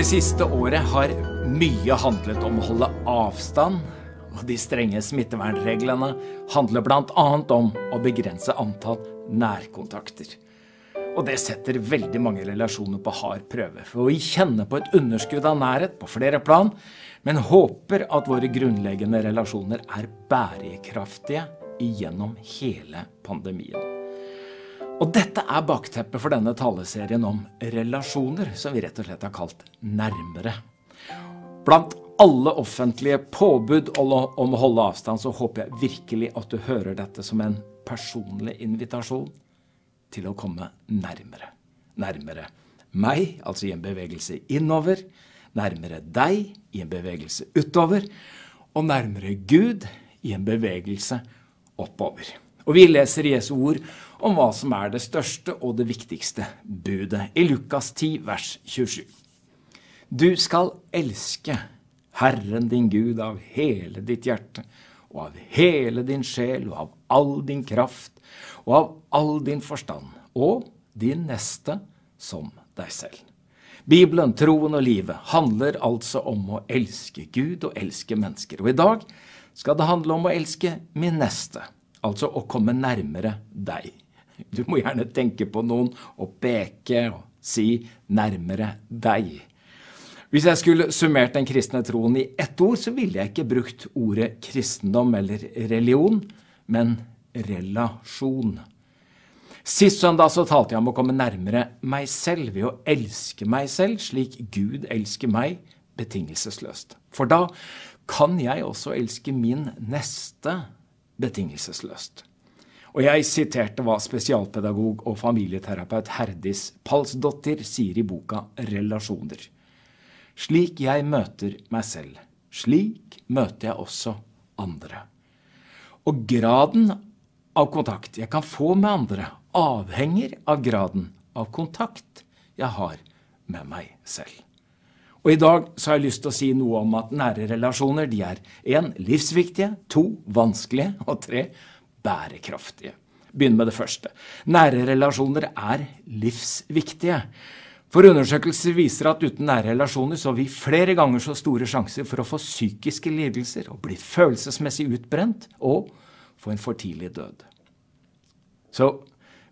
Det siste året har mye handlet om å holde avstand, og de strenge smittevernreglene handler bl.a. om å begrense antall nærkontakter. Og det setter veldig mange relasjoner på hard prøve. For vi kjenner på et underskudd av nærhet på flere plan, men håper at våre grunnleggende relasjoner er bærekraftige gjennom hele pandemien. Og dette er bakteppet for denne taleserien om relasjoner, som vi rett og slett har kalt Nærmere. Blant alle offentlige påbud om å holde avstand, så håper jeg virkelig at du hører dette som en personlig invitasjon til å komme nærmere. Nærmere meg, altså i en bevegelse innover. Nærmere deg, i en bevegelse utover. Og nærmere Gud, i en bevegelse oppover. Og vi leser Jesu ord om hva som er det største og det viktigste budet i Lukas 10, vers 27. Du skal elske Herren din Gud av hele ditt hjerte og av hele din sjel og av all din kraft og av all din forstand og din neste som deg selv. Bibelen, troen og livet handler altså om å elske Gud og elske mennesker. Og i dag skal det handle om å elske min neste, altså å komme nærmere deg. Du må gjerne tenke på noen og peke og si 'nærmere deg'. Hvis jeg skulle summert den kristne troen i ett ord, så ville jeg ikke brukt ordet kristendom eller religion, men relasjon. Sist søndag så talte jeg om å komme nærmere meg selv ved å elske meg selv slik Gud elsker meg, betingelsesløst. For da kan jeg også elske min neste betingelsesløst. Og jeg siterte hva spesialpedagog og familieterapeut Herdis Palsdottir sier i boka Relasjoner. Slik jeg møter meg selv, slik møter jeg også andre. Og graden av kontakt jeg kan få med andre, avhenger av graden av kontakt jeg har med meg selv. Og I dag så har jeg lyst til å si noe om at nære relasjoner de er 1. livsviktige, to vanskelige og tre bærekraftige. Begynn med det første. Nære relasjoner er livsviktige. For undersøkelser viser at uten nære relasjoner så har vi flere ganger så store sjanser for å få psykiske lidelser og bli følelsesmessig utbrent og få en for tidlig død. Så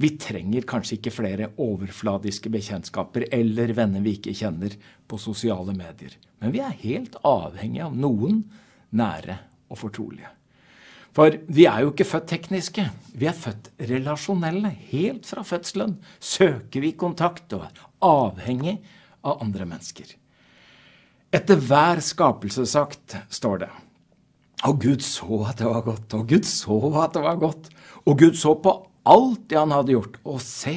vi trenger kanskje ikke flere overfladiske bekjentskaper eller venner vi ikke kjenner på sosiale medier. Men vi er helt avhengig av noen nære og fortrolige. For vi er jo ikke født tekniske. Vi er født relasjonelle. Helt fra fødselen søker vi kontakt og er avhengig av andre mennesker. Etter hver skapelsesakt står det Og Gud så at det var godt, og Gud så at det var godt, og Gud så på alt det han hadde gjort, og se,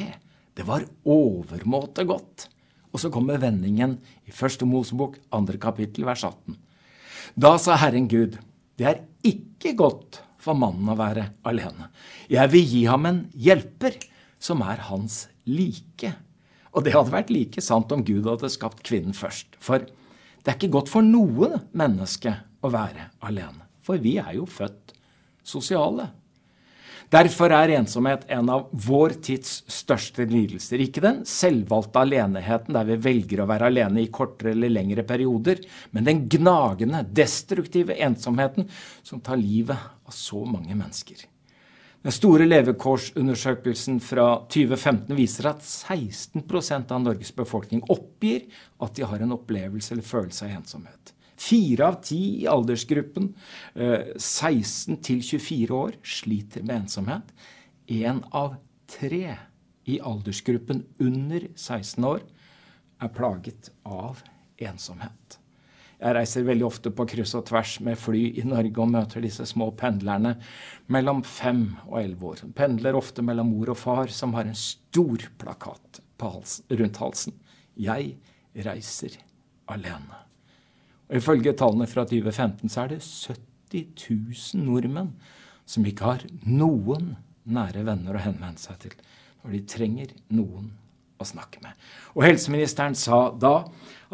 det var overmåte godt. Og så kommer vendingen i første Mosebok, andre kapittel, vers 18. Da sa Herren Gud, det er ikke godt for mannen å være alene. Jeg vil gi ham en hjelper som er hans like. Og det hadde vært like sant om Gud hadde skapt kvinnen først. For det er ikke godt for noe menneske å være alene. For vi er jo født sosiale. Derfor er ensomhet en av vår tids største lidelser. Ikke den selvvalgte aleneheten der vi velger å være alene i kortere eller lengre perioder, men den gnagende, destruktive ensomheten som tar livet av så mange mennesker. Den store levekårsundersøkelsen fra 2015 viser at 16% av Norges befolkning oppgir at de har en opplevelse eller følelse av ensomhet. Fire av ti i aldersgruppen 16 eh, til 24 år sliter med ensomhet. Én av tre i aldersgruppen under 16 år er plaget av ensomhet. Jeg reiser veldig ofte på kryss og tvers med fly i Norge og møter disse små pendlerne mellom fem og elleve år. Pendler ofte mellom mor og far, som har en stor plakat hals, rundt halsen. Jeg reiser alene. Og Ifølge tallene fra 2015 så er det 70 000 nordmenn som ikke har noen nære venner å henvende seg til når de trenger noen å snakke med. Og Helseministeren sa da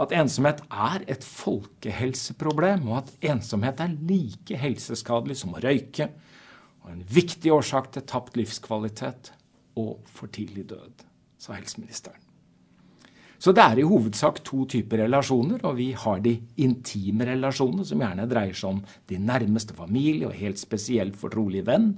at ensomhet er et folkehelseproblem, og at ensomhet er like helseskadelig som å røyke, og en viktig årsak til tapt livskvalitet og for tidlig død, sa helseministeren. Så det er i hovedsak to typer relasjoner, og vi har de intime relasjonene, som gjerne dreier seg om din nærmeste familie og helt spesielt fortrolig venn.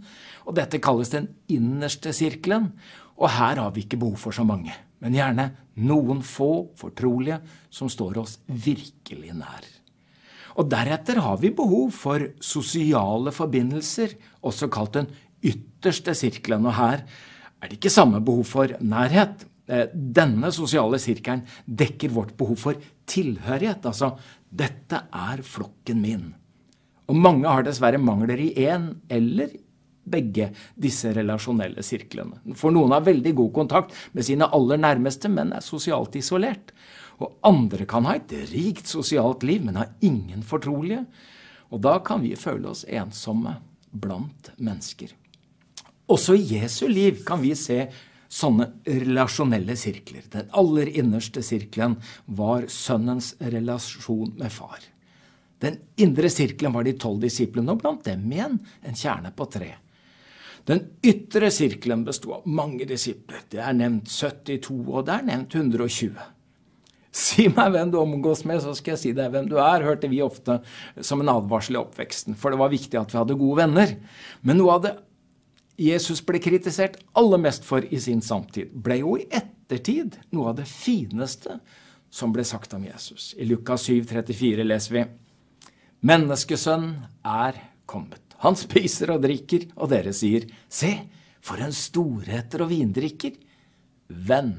Og dette kalles den innerste sirkelen, og her har vi ikke behov for så mange, men gjerne noen få fortrolige som står oss virkelig nær. Og deretter har vi behov for sosiale forbindelser, også kalt den ytterste sirkelen. Og her er det ikke samme behov for nærhet, denne sosiale sirkelen dekker vårt behov for tilhørighet. Altså, dette er flokken min. Og mange har dessverre mangler i én eller begge disse relasjonelle sirklene. For noen har veldig god kontakt med sine aller nærmeste, men er sosialt isolert. Og andre kan ha et rikt sosialt liv, men har ingen fortrolige. Og da kan vi føle oss ensomme blant mennesker. Også i Jesu liv kan vi se sånne relasjonelle sirkler. Den aller innerste sirkelen var sønnens relasjon med far. Den indre sirkelen var de tolv disiplene, og blant dem igjen en kjerne på tre. Den ytre sirkelen besto av mange disipler. Det er nevnt 72, og det er nevnt 120. Si meg hvem du omgås med, så skal jeg si deg hvem du er, hørte vi ofte som en advarsel i oppveksten, for det var viktig at vi hadde gode venner. Men noe av det Jesus ble kritisert aller mest for i sin samtid, ble jo i ettertid noe av det fineste som ble sagt om Jesus. I Lukas 7, 34 leser vi Menneskesønn er kommet. Han spiser og drikker, og dere sier, Se, for en storheter og vindrikker! Venn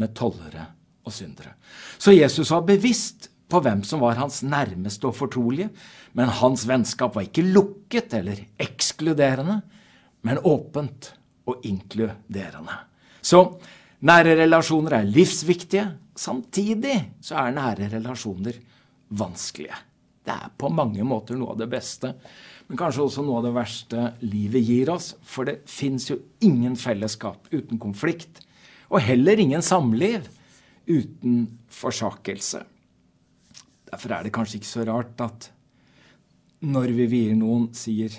med tollere og syndere. Så Jesus var bevisst på hvem som var hans nærmeste og fortrolige, men hans vennskap var ikke lukket eller ekskluderende men åpent og inkluderende. Så nære relasjoner er livsviktige. Samtidig så er nære relasjoner vanskelige. Det er på mange måter noe av det beste, men kanskje også noe av det verste livet gir oss. For det fins jo ingen fellesskap uten konflikt, og heller ingen samliv uten forsakelse. Derfor er det kanskje ikke så rart at når vi vier noen, sier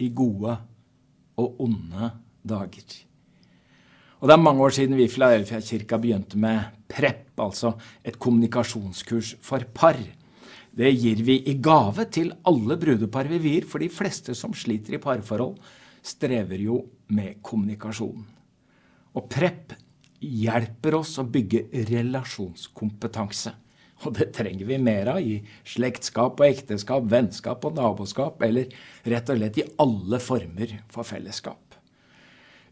i gode og onde dager. Og Det er mange år siden vi i Filadelfia-kirka begynte med PREP, altså et kommunikasjonskurs for par. Det gir vi i gave til alle brudepar vi vier, for de fleste som sliter i parforhold, strever jo med kommunikasjon. Og PREP hjelper oss å bygge relasjonskompetanse. Og det trenger vi mer av i slektskap og ekteskap, vennskap og naboskap, eller rett og slett i alle former for fellesskap.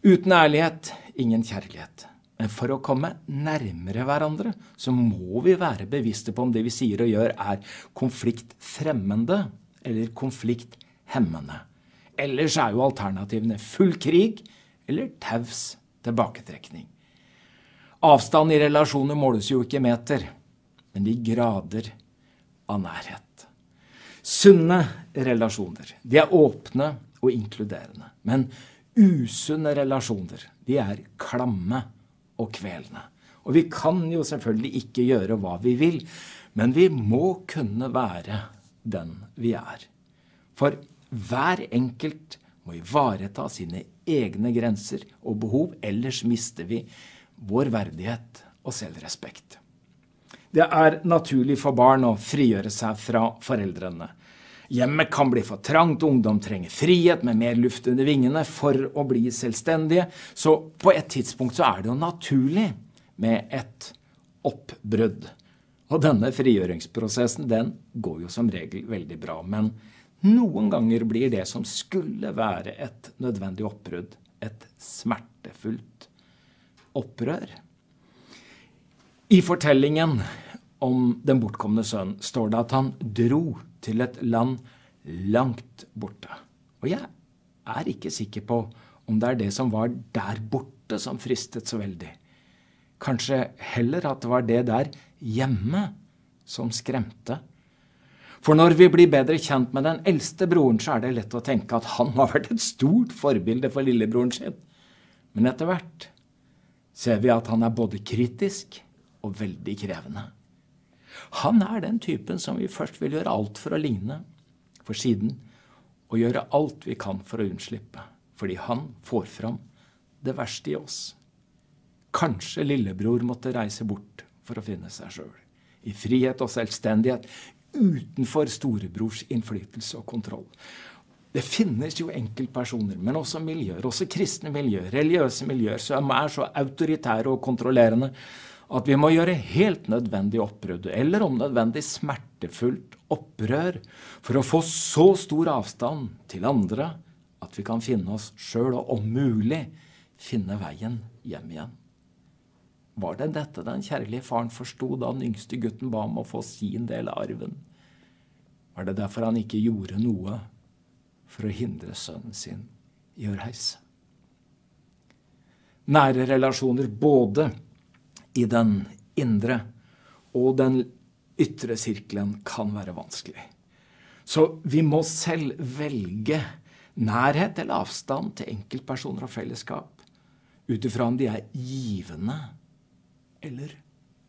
Uten ærlighet ingen kjærlighet. Men for å komme nærmere hverandre, så må vi være bevisste på om det vi sier og gjør, er konfliktfremmende eller konflikthemmende. Ellers er jo alternativene full krig eller taus tilbaketrekning. Avstand i relasjoner måles jo ikke i meter men i grader av nærhet. Sunne relasjoner de er åpne og inkluderende. Men usunne relasjoner de er klamme og kvelende. Og vi kan jo selvfølgelig ikke gjøre hva vi vil, men vi må kunne være den vi er. For hver enkelt må ivareta sine egne grenser og behov, ellers mister vi vår verdighet og selvrespekt. Det er naturlig for barn å frigjøre seg fra foreldrene. Hjemmet kan bli for trangt, ungdom trenger frihet med mer luft under vingene for å bli selvstendige. Så på et tidspunkt så er det jo naturlig med et oppbrudd. Og denne frigjøringsprosessen den går jo som regel veldig bra. Men noen ganger blir det som skulle være et nødvendig oppbrudd, et smertefullt opprør. I fortellingen om den bortkomne sønnen står det at han dro til et land langt borte. Og jeg er ikke sikker på om det er det som var der borte, som fristet så veldig. Kanskje heller at det var det der hjemme som skremte. For når vi blir bedre kjent med den eldste broren, så er det lett å tenke at han har vært et stort forbilde for lillebroren sin. Men etter hvert ser vi at han er både kritisk og veldig krevende. Han er den typen som vi først vil gjøre alt for å ligne, for siden å gjøre alt vi kan for å unnslippe, fordi han får fram det verste i oss. kanskje lillebror måtte reise bort for å finne seg sjøl. I frihet og selvstendighet, utenfor storebrors innflytelse og kontroll. Det finnes jo enkeltpersoner, men også miljøer, også kristne miljøer, religiøse miljøer, som er så autoritære og kontrollerende at vi må gjøre helt nødvendig oppbrudd, eller om nødvendig smertefullt opprør, for å få så stor avstand til andre at vi kan finne oss sjøl, og om mulig finne veien hjem igjen. Var det dette den kjærlige faren forsto da den yngste gutten ba om å få sin del av arven? Var det derfor han ikke gjorde noe for å hindre sønnen sin i å reise? Nære relasjoner både i den indre og den ytre sirkelen kan være vanskelig. Så vi må selv velge nærhet eller avstand til enkeltpersoner og fellesskap ut ifra om de er givende eller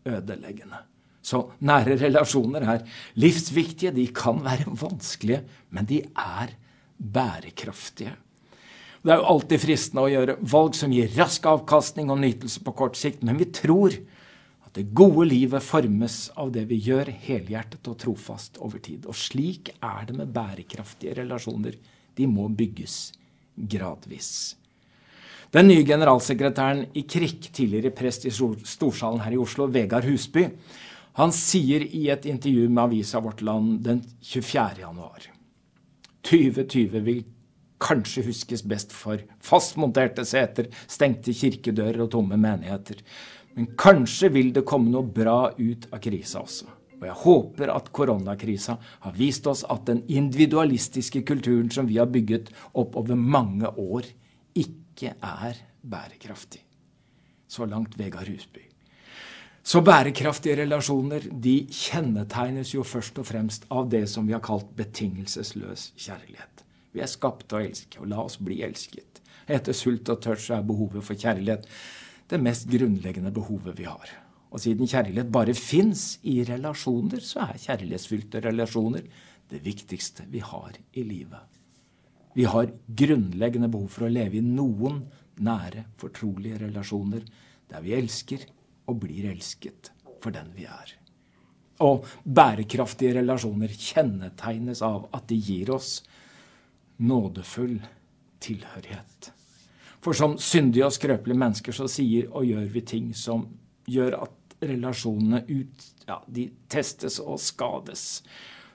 ødeleggende. Så nære relasjoner er livsviktige. De kan være vanskelige, men de er bærekraftige. Det er jo alltid fristende å gjøre valg som gir rask avkastning og nytelse på kort sikt, men vi tror at det gode livet formes av det vi gjør helhjertet og trofast over tid. Og slik er det med bærekraftige relasjoner. De må bygges gradvis. Den nye generalsekretæren i KRIK, tidligere prest i Storsalen her i Oslo, Vegard Husby, han sier i et intervju med avisa Vårt Land den 24. januar 2020 vil kanskje huskes best for fastmonterte seter, stengte kirkedører og tomme menigheter. Men kanskje vil det komme noe bra ut av krisa også. Og jeg håper at koronakrisa har vist oss at den individualistiske kulturen som vi har bygget opp over mange år, ikke er bærekraftig. Så langt Vegard Husby. Så bærekraftige relasjoner de kjennetegnes jo først og fremst av det som vi har kalt betingelsesløs kjærlighet. Vi er skapt å elske, og la oss bli elsket. Etter sult og tørst er behovet for kjærlighet det mest grunnleggende behovet vi har. Og siden kjærlighet bare fins i relasjoner, så er kjærlighetsfylte relasjoner det viktigste vi har i livet. Vi har grunnleggende behov for å leve i noen nære, fortrolige relasjoner der vi elsker og blir elsket for den vi er. Og bærekraftige relasjoner kjennetegnes av at de gir oss nådefull tilhørighet. For som syndige og skrøpelige mennesker så sier og gjør vi ting som gjør at relasjonene ut, ja, de testes og skades.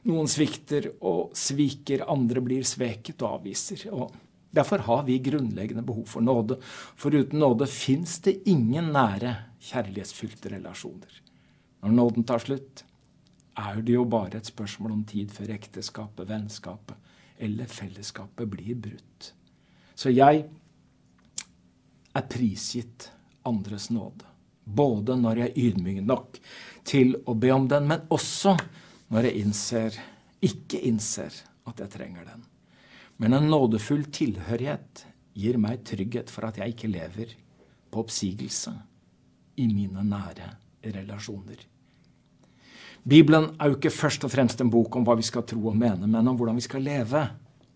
Noen svikter og sviker, andre blir sveket og avviser. og Derfor har vi grunnleggende behov for nåde. For uten nåde fins det ingen nære, kjærlighetsfylte relasjoner. Når nåden tar slutt, er det jo bare et spørsmål om tid før ekteskapet, vennskapet eller fellesskapet blir brutt. Så jeg er prisgitt andres nåde. Både når jeg er ydmyk nok til å be om den, men også når jeg innser, ikke innser at jeg trenger den. Men en nådefull tilhørighet gir meg trygghet for at jeg ikke lever på oppsigelse i mine nære relasjoner. Bibelen er jo ikke først og fremst en bok om hva vi skal tro og mene, men om hvordan vi skal leve.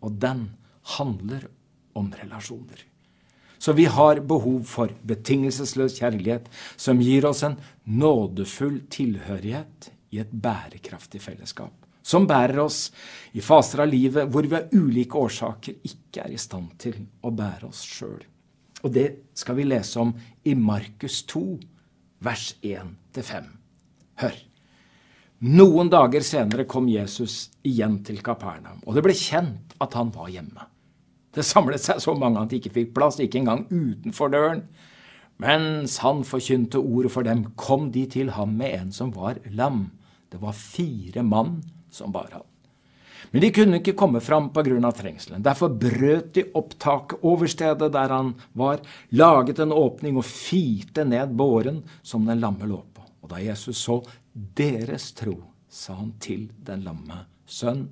Og den handler om relasjoner. Så vi har behov for betingelsesløs kjærlighet som gir oss en nådefull tilhørighet i et bærekraftig fellesskap som bærer oss i faser av livet hvor vi av ulike årsaker ikke er i stand til å bære oss sjøl. Og det skal vi lese om i Markus 2, vers 1-5. Hør. Noen dager senere kom Jesus igjen til Kapernaum, og det ble kjent at han var hjemme. Det samlet seg så mange at de ikke fikk plass, ikke engang utenfor døren. Mens han forkynte ordet for dem, kom de til ham med en som var lam. Det var fire mann som bar ham. Men de kunne ikke komme fram pga. trengselen. Derfor brøt de opp taket over stedet der han var, laget en åpning og firte ned båren som den lamme lå på. Og da Jesus så deres tro, sa han til den lamme, Sønn,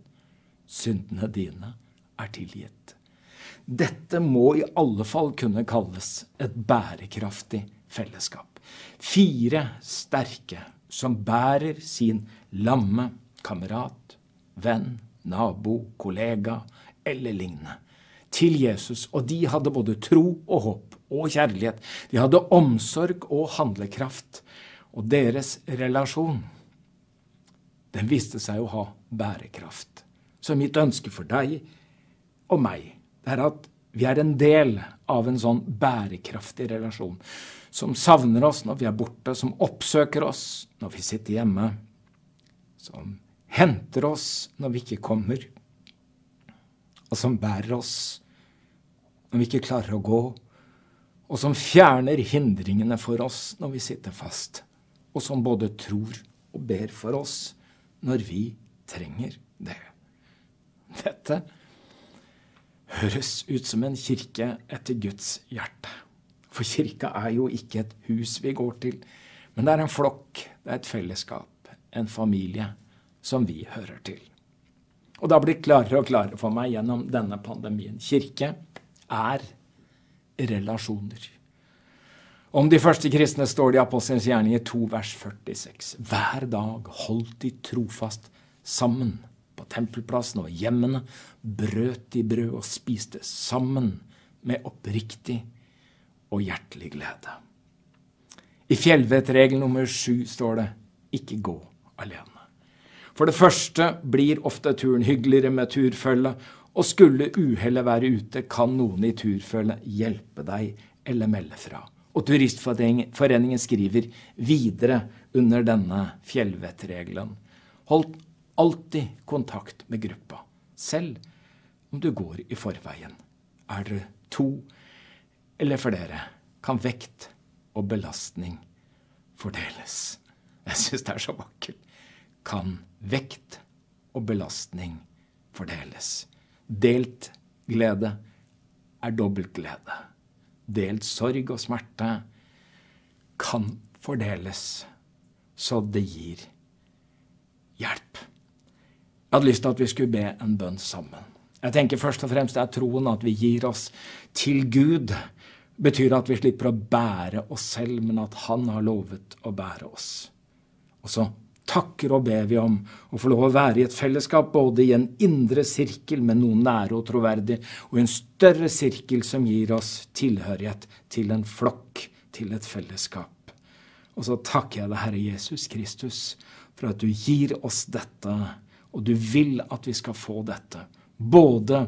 syndene dine er tilgitt. Dette må i alle fall kunne kalles et bærekraftig fellesskap. Fire sterke som bærer sin lamme kamerat, venn, nabo, kollega eller lignende til Jesus, og de hadde både tro og håp og kjærlighet. De hadde omsorg og handlekraft. Og deres relasjon, den viste seg å ha bærekraft. Så mitt ønske for deg og meg, det er at vi er en del av en sånn bærekraftig relasjon. Som savner oss når vi er borte, som oppsøker oss når vi sitter hjemme. Som henter oss når vi ikke kommer. Og som bærer oss når vi ikke klarer å gå. Og som fjerner hindringene for oss når vi sitter fast. Og som både tror og ber for oss når vi trenger det. Dette høres ut som en kirke etter Guds hjerte. For kirka er jo ikke et hus vi går til, men det er en flokk, det er et fellesskap, en familie, som vi hører til. Og det har blitt klarere og klarere for meg gjennom denne pandemien. Kirke er relasjoner. Om de første kristne står det i Apostelens gjerninger 2 vers 46. Hver dag holdt de trofast sammen på tempelplassen og hjemmene, brøt de brød og spiste sammen med oppriktig og hjertelig glede. I fjellvettregel nummer sju står det ikke gå alene. For det første blir ofte turen hyggeligere med turfølge, og skulle uhellet være ute, kan noen i turfølget hjelpe deg eller melde fra. Og Turistforeningen skriver videre under denne fjellvettregelen. Hold alltid kontakt med gruppa, selv om du går i forveien. Er dere to eller flere, kan vekt og belastning fordeles. Jeg syns det er så vakkert. Kan vekt og belastning fordeles. Delt glede er dobbelt glede. Delt sorg og smerte kan fordeles så det gir hjelp. Jeg hadde lyst til at vi skulle be en bønn sammen. Jeg tenker først og fremst er troen at vi gir oss til Gud, betyr at vi slipper å bære oss selv, men at Han har lovet å bære oss. Og så takker og ber vi om å få lov å være i et fellesskap, både i en indre sirkel med noen nære og troverdige, og i en større sirkel som gir oss tilhørighet til en flokk, til et fellesskap. Og så takker jeg deg, Herre Jesus Kristus, for at du gir oss dette og du vil at vi skal få dette. Både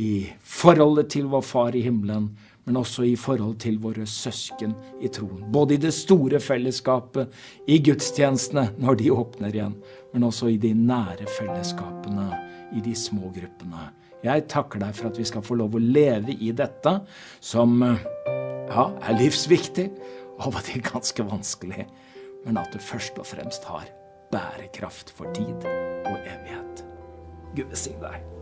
i forholdet til vår Far i himmelen, men også i forhold til våre søsken i troen. Både i det store fellesskapet, i gudstjenestene når de åpner igjen, men også i de nære fellesskapene, i de små gruppene. Jeg takker deg for at vi skal få lov å leve i dette, som ja, er livsviktig, og av og til ganske vanskelig, men at det først og fremst har bærekraft for tid og evighet. Gud velsigne deg.